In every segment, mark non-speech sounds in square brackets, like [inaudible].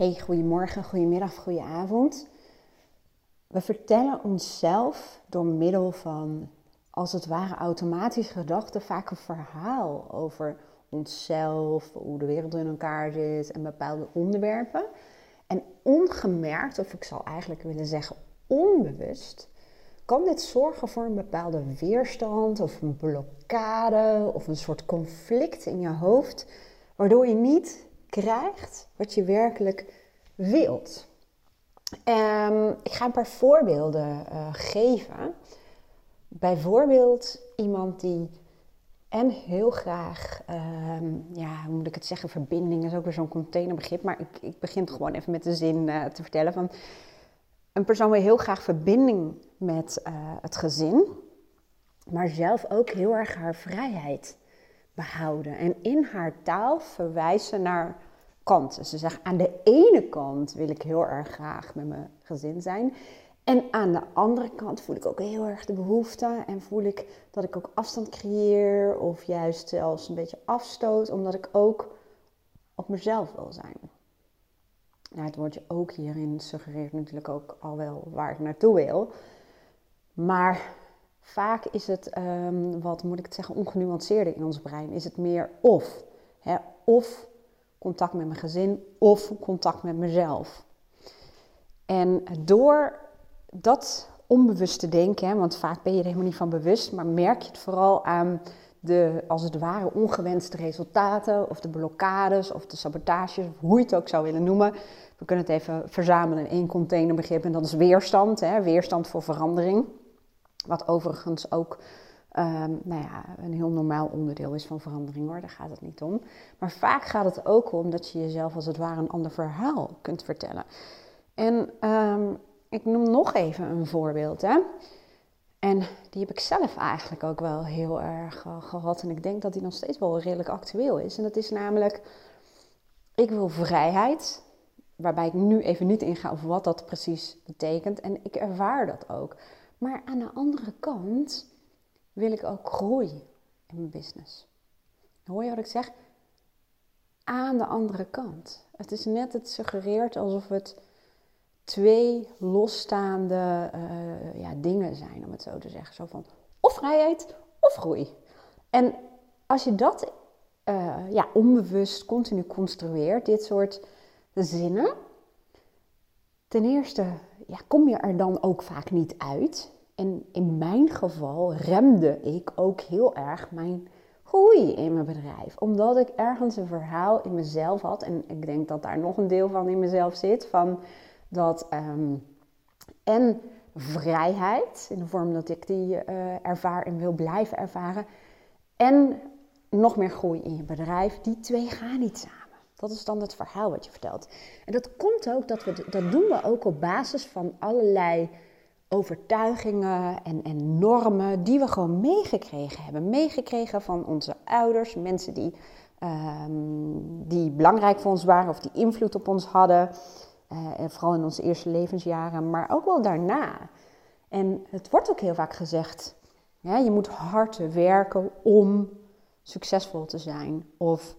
Hey, goedemorgen, goedemiddag, goedenavond. We vertellen onszelf door middel van, als het ware, automatische gedachten vaak een verhaal over onszelf, hoe de wereld in elkaar zit en bepaalde onderwerpen. En ongemerkt, of ik zal eigenlijk willen zeggen onbewust, kan dit zorgen voor een bepaalde weerstand of een blokkade of een soort conflict in je hoofd, waardoor je niet krijgt wat je werkelijk wilt. Um, ik ga een paar voorbeelden uh, geven. Bijvoorbeeld iemand die en heel graag, um, ja, hoe moet ik het zeggen, verbinding is ook weer zo'n containerbegrip, maar ik, ik begin gewoon even met de zin uh, te vertellen van een persoon wil heel graag verbinding met uh, het gezin, maar zelf ook heel erg haar vrijheid behouden. En in haar taal verwijzen naar kanten. Ze zegt aan de ene kant wil ik heel erg graag met mijn gezin zijn. En aan de andere kant voel ik ook heel erg de behoefte en voel ik dat ik ook afstand creëer of juist zelfs een beetje afstoot, omdat ik ook op mezelf wil zijn. Nou, het woordje ook hierin suggereert natuurlijk ook al wel waar ik naartoe wil. Maar vaak is het, um, wat moet ik het zeggen, ongenuanceerder in ons brein. Is het meer of. Hè? Of contact met mijn gezin of contact met mezelf. En door dat onbewuste denken, want vaak ben je er helemaal niet van bewust, maar merk je het vooral aan de, als het ware, ongewenste resultaten of de blokkades of de sabotages, of hoe je het ook zou willen noemen. We kunnen het even verzamelen in één containerbegrip en dat is weerstand, hè, weerstand voor verandering. Wat overigens ook um, nou ja, een heel normaal onderdeel is van verandering hoor, daar gaat het niet om. Maar vaak gaat het ook om dat je jezelf als het ware een ander verhaal kunt vertellen. En um, ik noem nog even een voorbeeld. Hè? En die heb ik zelf eigenlijk ook wel heel erg uh, gehad. En ik denk dat die nog steeds wel redelijk actueel is. En dat is namelijk, ik wil vrijheid. Waarbij ik nu even niet inga over wat dat precies betekent. En ik ervaar dat ook. Maar aan de andere kant wil ik ook groeien in mijn business. Hoor je wat ik zeg? Aan de andere kant. Het is net, het suggereert alsof het twee losstaande uh, ja, dingen zijn, om het zo te zeggen. Zo van of vrijheid of groei. En als je dat uh, ja, onbewust continu construeert, dit soort zinnen, ten eerste ja, kom je er dan ook vaak niet uit. En in mijn geval remde ik ook heel erg mijn groei in mijn bedrijf. Omdat ik ergens een verhaal in mezelf had. En ik denk dat daar nog een deel van in mezelf zit. Van dat um, en vrijheid, in de vorm dat ik die uh, ervaar en wil blijven ervaren. En nog meer groei in je bedrijf. Die twee gaan niet samen. Dat is dan het verhaal wat je vertelt. En dat komt ook, dat, we, dat doen we ook op basis van allerlei overtuigingen en, en normen die we gewoon meegekregen hebben. Meegekregen van onze ouders, mensen die, um, die belangrijk voor ons waren of die invloed op ons hadden. Uh, vooral in onze eerste levensjaren, maar ook wel daarna. En het wordt ook heel vaak gezegd, je moet hard werken om succesvol te zijn. Of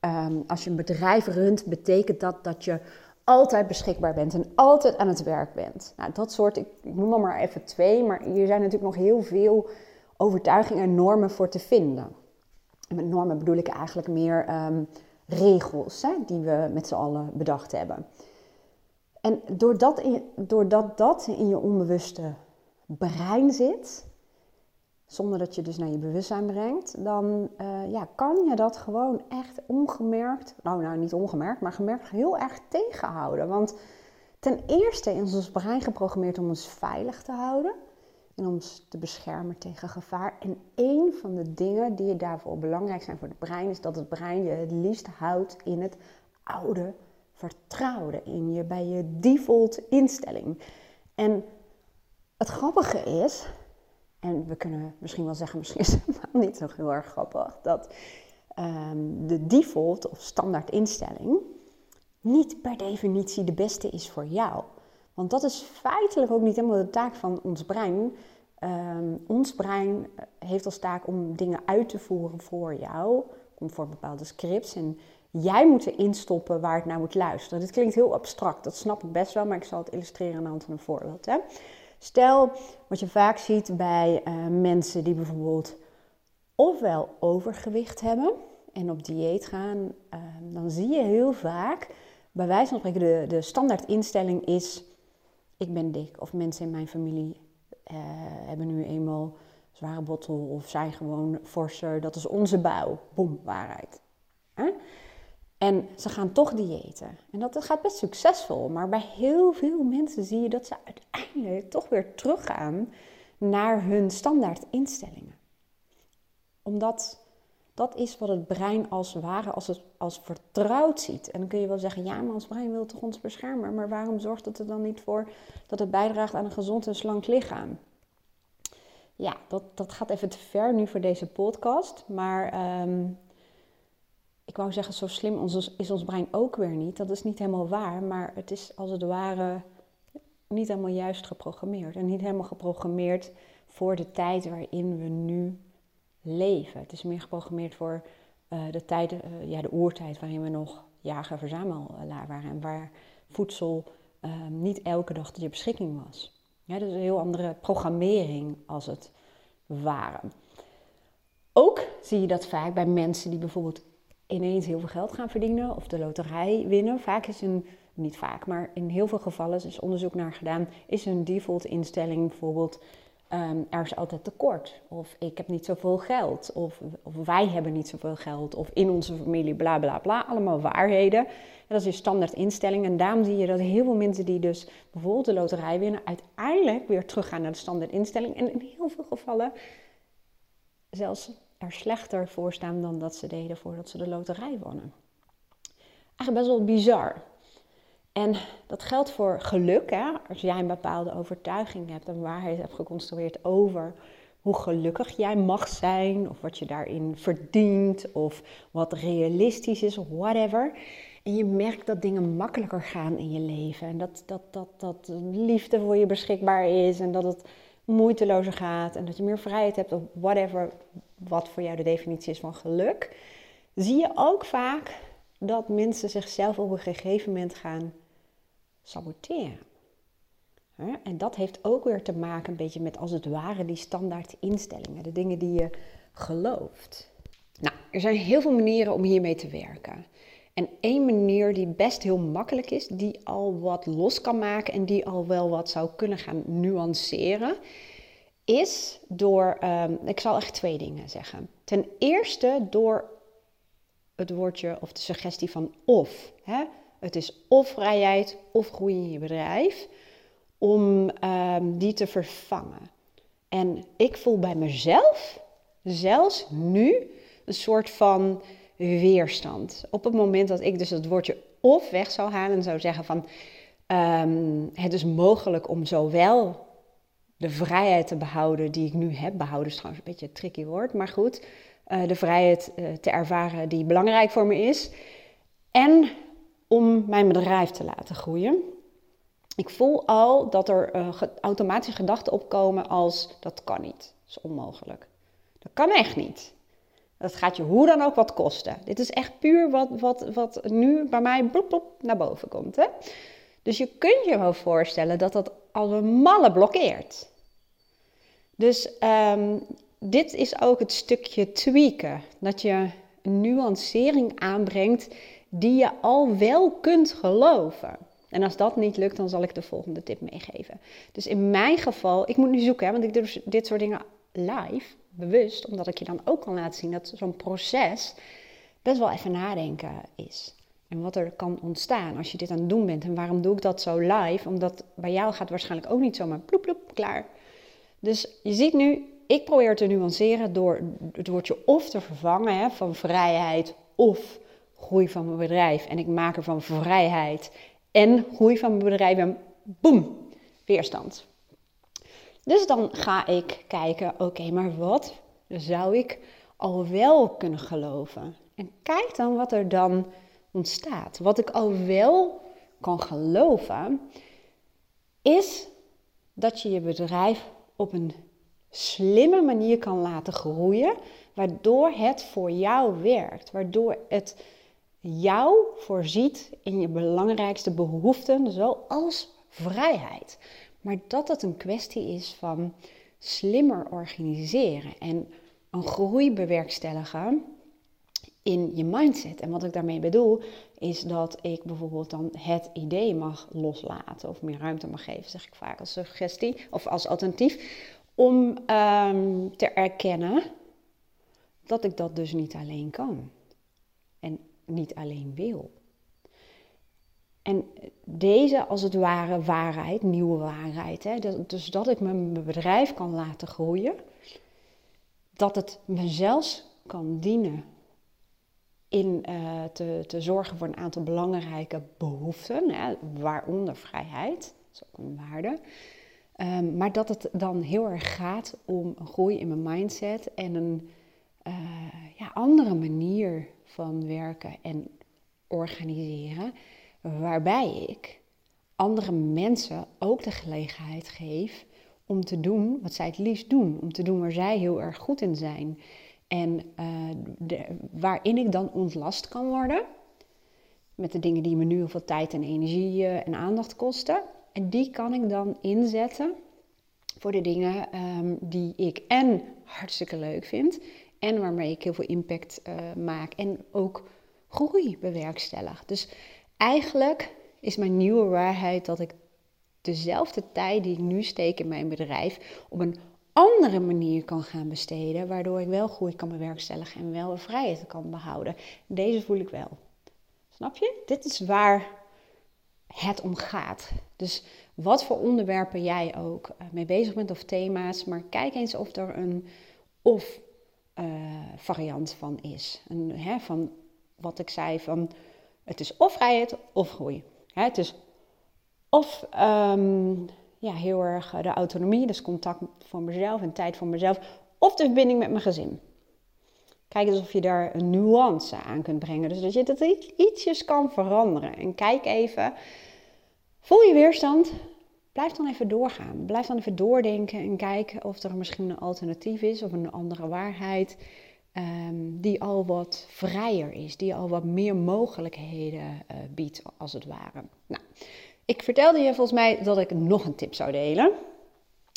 um, als je een bedrijf runt, betekent dat dat je altijd beschikbaar bent en altijd aan het werk bent. Nou, dat soort, ik, noem er maar even twee, maar hier zijn natuurlijk nog heel veel overtuigingen en normen voor te vinden. En met normen bedoel ik eigenlijk meer um, regels hè, die we met z'n allen bedacht hebben. En doordat, in, doordat dat in je onbewuste brein zit, zonder dat je dus naar je bewustzijn brengt, dan uh, ja, kan je dat gewoon echt ongemerkt, nou, nou niet ongemerkt, maar gemerkt heel erg tegenhouden. Want ten eerste is ons brein geprogrammeerd om ons veilig te houden en ons te beschermen tegen gevaar. En een van de dingen die daarvoor belangrijk zijn voor het brein, is dat het brein je het liefst houdt in het oude vertrouwde, in je, bij je default instelling. En het grappige is en we kunnen misschien wel zeggen, [laughs] misschien is het niet zo heel erg grappig, dat um, de default of standaard instelling niet per definitie de beste is voor jou. Want dat is feitelijk ook niet helemaal de taak van ons brein. Um, ons brein heeft als taak om dingen uit te voeren voor jou, voor bepaalde scripts. En Jij moet erin stoppen waar het naar moet luisteren. Dit klinkt heel abstract, dat snap ik best wel, maar ik zal het illustreren aan de hand van een voorbeeld. Hè? Stel, wat je vaak ziet bij uh, mensen die bijvoorbeeld ofwel overgewicht hebben en op dieet gaan, uh, dan zie je heel vaak, bij wijze van spreken, de, de standaard instelling is: ik ben dik. Of mensen in mijn familie uh, hebben nu eenmaal zware bottel of zijn gewoon forser. Dat is onze bouw. Boom, waarheid. En ze gaan toch diëten. En dat gaat best succesvol. Maar bij heel veel mensen zie je dat ze uiteindelijk toch weer teruggaan naar hun standaard instellingen. Omdat dat is wat het brein als ware, als, het, als vertrouwd ziet. En dan kun je wel zeggen, ja, maar ons brein wil toch ons beschermen. Maar waarom zorgt het er dan niet voor dat het bijdraagt aan een gezond en slank lichaam? Ja, dat, dat gaat even te ver nu voor deze podcast. Maar um, ik wou zeggen, zo slim is ons brein ook weer niet. Dat is niet helemaal waar, maar het is als het ware niet helemaal juist geprogrammeerd. En niet helemaal geprogrammeerd voor de tijd waarin we nu leven. Het is meer geprogrammeerd voor uh, de tijd, uh, ja, de oertijd waarin we nog jager-verzamelaar waren. En waar voedsel uh, niet elke dag tot beschikking was. Ja, dus een heel andere programmering als het ware. Ook zie je dat vaak bij mensen die bijvoorbeeld ineens heel veel geld gaan verdienen of de loterij winnen. Vaak is een, niet vaak, maar in heel veel gevallen is onderzoek naar gedaan, is een default instelling bijvoorbeeld um, er is altijd tekort. Of ik heb niet zoveel geld. Of, of, wij hebben niet zoveel geld. Of in onze familie bla bla bla. Allemaal waarheden. En dat is je standaard instelling. En daarom zie je dat heel veel mensen die dus bijvoorbeeld de loterij winnen, uiteindelijk weer teruggaan naar de standaard instelling. En in heel veel gevallen zelfs er slechter voor staan dan dat ze deden voordat ze de loterij wonnen. Eigenlijk best wel bizar. En dat geldt voor geluk. Hè? Als jij een bepaalde overtuiging hebt, een waarheid hebt geconstrueerd over hoe gelukkig jij mag zijn, of wat je daarin verdient, of wat realistisch is, of whatever. En je merkt dat dingen makkelijker gaan in je leven. En dat, dat, dat, dat liefde voor je beschikbaar is. En dat het moeitelozer gaat. En dat je meer vrijheid hebt. Of whatever. Wat voor jou de definitie is van geluk. Zie je ook vaak dat mensen zichzelf op een gegeven moment gaan saboteren. En dat heeft ook weer te maken een beetje met als het ware die standaard instellingen, de dingen die je gelooft. Nou, er zijn heel veel manieren om hiermee te werken. En één manier die best heel makkelijk is, die al wat los kan maken en die al wel wat zou kunnen gaan nuanceren, is door, um, ik zal echt twee dingen zeggen. Ten eerste door het woordje of de suggestie van of. Hè? Het is of vrijheid of groei in je bedrijf om um, die te vervangen. En ik voel bij mezelf, zelfs nu, een soort van weerstand. Op het moment dat ik dus het woordje of weg zou halen en zou zeggen van um, het is mogelijk om zowel de vrijheid te behouden die ik nu heb, behouden is trouwens een beetje een tricky woord, maar goed, uh, de vrijheid uh, te ervaren die belangrijk voor me is. En om mijn bedrijf te laten groeien. Ik voel al dat er uh, gedachten opkomen als dat kan niet, dat is onmogelijk. Dat kan echt niet. Dat gaat je hoe dan ook wat kosten. Dit is echt puur wat, wat, wat nu bij mij blop, naar boven komt. Hè? Dus je kunt je wel voorstellen dat dat een malle blokkeert. Dus um, dit is ook het stukje tweaken. Dat je een nuancering aanbrengt die je al wel kunt geloven. En als dat niet lukt, dan zal ik de volgende tip meegeven. Dus in mijn geval, ik moet nu zoeken, hè, want ik doe dus dit soort dingen live, bewust, omdat ik je dan ook kan laten zien dat zo'n proces best wel even nadenken is. En wat er kan ontstaan als je dit aan het doen bent. En waarom doe ik dat zo live? Omdat bij jou gaat waarschijnlijk ook niet zomaar ploep ploep klaar. Dus je ziet nu, ik probeer te nuanceren door het woordje of te vervangen hè, van vrijheid of groei van mijn bedrijf. En ik maak er van vrijheid en groei van mijn bedrijf en boem, weerstand. Dus dan ga ik kijken, oké, maar wat zou ik al wel kunnen geloven? En kijk dan wat er dan ontstaat. Wat ik al wel kan geloven, is dat je je bedrijf op een slimme manier kan laten groeien, waardoor het voor jou werkt, waardoor het jou voorziet in je belangrijkste behoeften, zoals vrijheid. Maar dat het een kwestie is van slimmer organiseren en een groei bewerkstelligen in je mindset. En wat ik daarmee bedoel, is dat ik bijvoorbeeld dan het idee mag loslaten of meer ruimte mag geven, zeg ik vaak als suggestie of als alternatief, om ehm, te erkennen dat ik dat dus niet alleen kan en niet alleen wil. En deze, als het ware, waarheid, nieuwe waarheid, hè, dus dat ik mijn bedrijf kan laten groeien, dat het me zelfs kan dienen in uh, te, te zorgen voor een aantal belangrijke behoeften, hè, waaronder vrijheid, dat is ook een waarde. Um, maar dat het dan heel erg gaat om een groei in mijn mindset en een uh, ja, andere manier van werken en organiseren, waarbij ik andere mensen ook de gelegenheid geef om te doen wat zij het liefst doen, om te doen waar zij heel erg goed in zijn. En de, waarin ik dan ontlast kan worden met de dingen die me nu heel veel tijd en energie uh, en aandacht kosten. En die kan ik dan inzetten voor de dingen um, die ik en hartstikke leuk vind en waarmee ik heel veel impact uh, maak en ook groei bewerkstellig. Dus eigenlijk is mijn nieuwe waarheid dat ik dezelfde tijd die ik nu steek in mijn bedrijf op een andere manier kan gaan besteden, waardoor ik wel groei kan bewerkstelligen en wel vrijheid kan behouden. Deze voel ik wel. Snap je? Dit is waar het om gaat. Dus wat voor onderwerpen jij ook eh, mee bezig bent of thema's, maar kijk eens of er een of uh, variant van is. Een, hè, van wat ik zei van het is of vrijheid of groei. Hè, het is of um, ja, heel erg de autonomie, dus contact voor mezelf en tijd voor mezelf, of de verbinding met mijn gezin. Kijk eens of je daar een nuance aan kunt brengen. Dus dat je het ietsjes kan veranderen. En kijk even, voel je weerstand? Blijf dan even doorgaan. Blijf dan even doordenken en kijken of er misschien een alternatief is of een andere waarheid. Um, die al wat vrijer is, die al wat meer mogelijkheden uh, biedt, als het ware. Nou, ik vertelde je volgens mij dat ik nog een tip zou delen.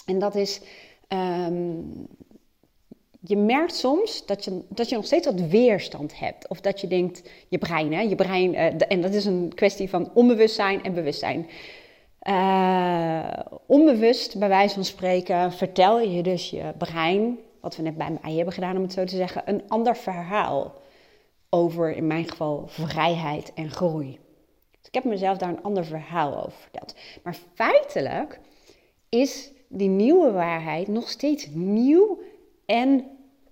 En dat is, um, je merkt soms dat je, dat je nog steeds wat weerstand hebt. Of dat je denkt, je brein, hè, je brein, uh, en dat is een kwestie van onbewustzijn en bewustzijn. Uh, onbewust, bij wijze van spreken, vertel je dus je brein, wat we net bij mij hebben gedaan om het zo te zeggen, een ander verhaal over, in mijn geval, vrijheid en groei. Dus ik heb mezelf daar een ander verhaal over verteld. Maar feitelijk is die nieuwe waarheid nog steeds nieuw en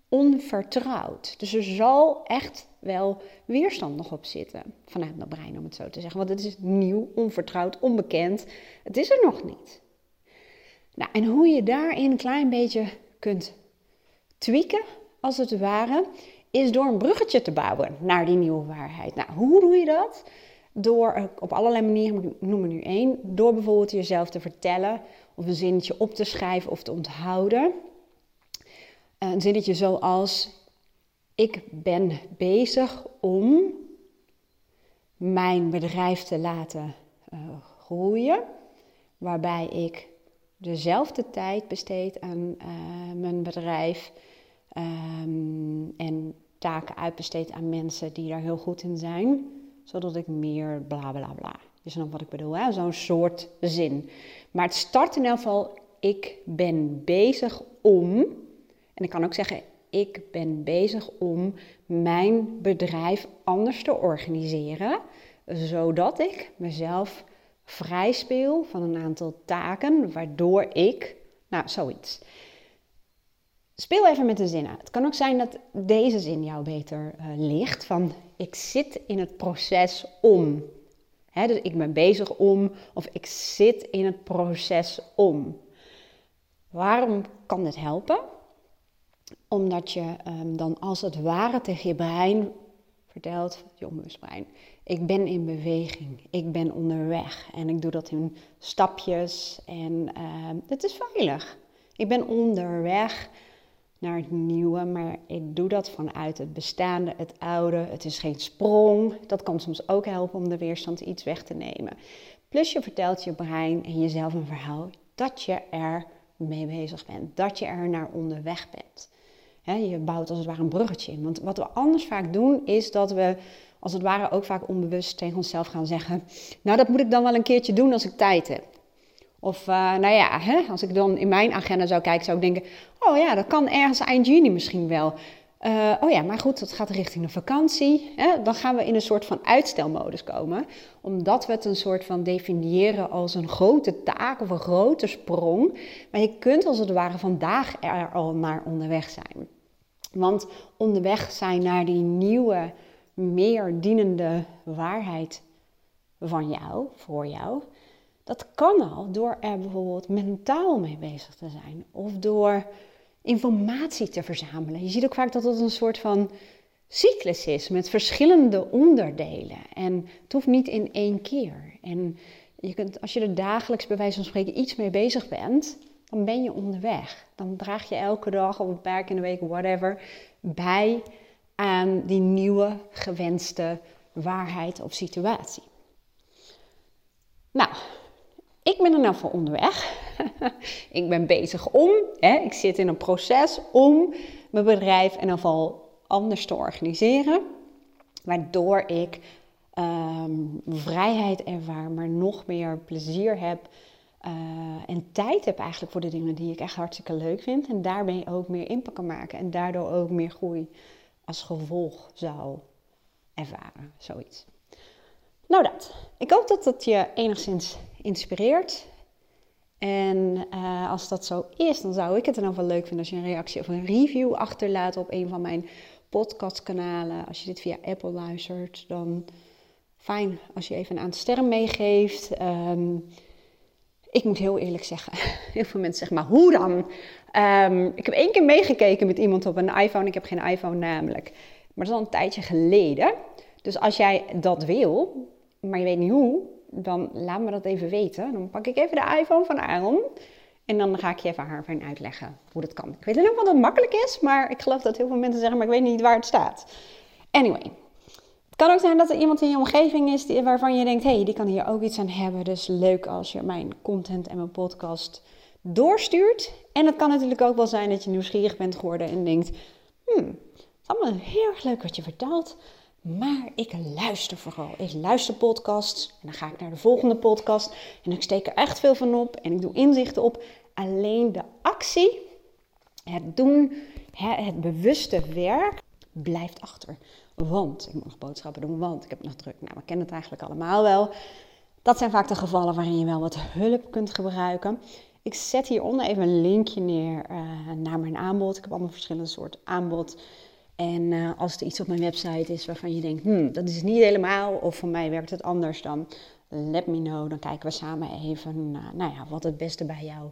onvertrouwd. Dus er zal echt wel weerstand nog op zitten vanuit mijn brein, om het zo te zeggen. Want het is nieuw, onvertrouwd, onbekend. Het is er nog niet. Nou, en hoe je daarin een klein beetje kunt tweaken, als het ware, is door een bruggetje te bouwen naar die nieuwe waarheid. Nou, hoe doe je dat? Door op allerlei manieren, ik noem er nu één, door bijvoorbeeld jezelf te vertellen of een zinnetje op te schrijven of te onthouden. Een zinnetje zoals: Ik ben bezig om mijn bedrijf te laten uh, groeien, waarbij ik dezelfde tijd besteed aan mijn bedrijf um, en taken uitbesteed aan mensen die daar heel goed in zijn zodat ik meer bla bla bla. Je snapt wat ik bedoel, zo'n soort zin. Maar het start in elk geval, ik ben bezig om, en ik kan ook zeggen, ik ben bezig om mijn bedrijf anders te organiseren, zodat ik mezelf vrij speel van een aantal taken, waardoor ik, nou zoiets. Speel even met de zinnen. Het kan ook zijn dat deze zin jou beter uh, ligt. Van ik zit in het proces om. dus ik ben bezig om of ik zit in het proces om. Waarom kan dit helpen? Omdat je um, dan als het ware tegen je brein vertelt, je onbewustbrein, ik ben in beweging, ik ben onderweg en ik doe dat in stapjes en uh, het is veilig. Ik ben onderweg naar het nieuwe, maar ik doe dat vanuit het bestaande, het oude. Het is geen sprong. Dat kan soms ook helpen om de weerstand iets weg te nemen. Plus je vertelt je brein en jezelf een verhaal dat je er mee bezig bent, dat je er naar onderweg bent. je bouwt als het ware een bruggetje in. Want wat we anders vaak doen, is dat we als het ware ook vaak onbewust tegen onszelf gaan zeggen: Nou, dat moet ik dan wel een keertje doen als ik tijd heb. Of uh, nou ja, hè, als ik dan in mijn agenda zou kijken, zou ik denken: Oh ja, dat kan ergens eind juni misschien wel. Uh, oh ja, maar goed, dat gaat richting de vakantie. Hè? Dan gaan we in een soort van uitstelmodus komen. Omdat we het een soort van definiëren als een grote taak of een grote sprong. Maar je kunt als het ware vandaag er al naar onderweg zijn. Want onderweg zijn naar die nieuwe, meer dienende waarheid van jou, voor jou. Dat kan al door er bijvoorbeeld mentaal mee bezig te zijn. Of door informatie te verzamelen. Je ziet ook vaak dat het een soort van cyclus is met verschillende onderdelen. En het hoeft niet in één keer. En je kunt, als je er dagelijks bij wijze van spreken iets mee bezig bent, dan ben je onderweg. Dan draag je elke dag of een paar keer in de week, whatever, bij aan die nieuwe gewenste waarheid of situatie. Nou, ik ben er nou voor onderweg. [laughs] ik ben bezig om, hè, ik zit in een proces om mijn bedrijf ieder geval anders te organiseren. Waardoor ik ehm, vrijheid ervaar, maar nog meer plezier heb. Uh, en tijd heb eigenlijk voor de dingen die ik echt hartstikke leuk vind. En daarmee ook meer impact kan maken. En daardoor ook meer groei als gevolg zou ervaren. Zoiets. Nou dat. Ik hoop dat het je enigszins inspireert. En uh, als dat zo is, dan zou ik het dan wel leuk vinden als je een reactie of een review achterlaat op een van mijn podcastkanalen. Als je dit via Apple luistert, dan fijn als je even een aantal sterren meegeeft. Um, ik moet heel eerlijk zeggen, [laughs] heel veel mensen zeggen, maar hoe dan? Um, ik heb één keer meegekeken met iemand op een iPhone. Ik heb geen iPhone namelijk. Maar dat is al een tijdje geleden. Dus als jij dat wil, maar je weet niet hoe, dan laat me dat even weten. Dan pak ik even de iPhone van Aaron. En dan ga ik je even haar fijn uitleggen hoe dat kan. Ik weet niet of dat makkelijk is, maar ik geloof dat heel veel mensen zeggen, maar ik weet niet waar het staat. Anyway. Het kan ook zijn dat er iemand in je omgeving is die, waarvan je denkt, hé, hey, die kan hier ook iets aan hebben. Dus leuk als je mijn content en mijn podcast doorstuurt. En het kan natuurlijk ook wel zijn dat je nieuwsgierig bent geworden en denkt, hmm, allemaal heel erg leuk wat je vertelt. Maar ik luister vooral. Ik luister podcasts en dan ga ik naar de volgende podcast en ik steek er echt veel van op en ik doe inzichten op. Alleen de actie, het doen, het bewuste werk blijft achter. Want ik moet nog boodschappen doen, want ik heb nog druk. Nou, we kennen het eigenlijk allemaal wel. Dat zijn vaak de gevallen waarin je wel wat hulp kunt gebruiken. Ik zet hieronder even een linkje neer uh, naar mijn aanbod. Ik heb allemaal verschillende soorten aanbod. En uh, als er iets op mijn website is waarvan je denkt, hmm, dat is niet helemaal, of voor mij werkt het anders, dan let me know. Dan kijken we samen even uh, nou ja, wat het beste bij jou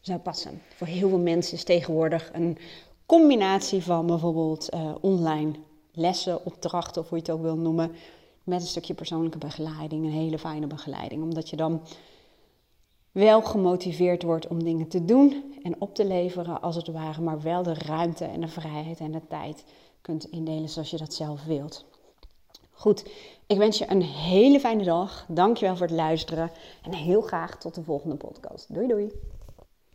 zou passen. Voor heel veel mensen is tegenwoordig een combinatie van bijvoorbeeld uh, online lessen, opdrachten, of hoe je het ook wil noemen, met een stukje persoonlijke begeleiding, een hele fijne begeleiding. Omdat je dan wel gemotiveerd wordt om dingen te doen en op te leveren als het ware, maar wel de ruimte en de vrijheid en de tijd kunt indelen zoals je dat zelf wilt. Goed, ik wens je een hele fijne dag. Dankjewel voor het luisteren en heel graag tot de volgende podcast. Doei doei.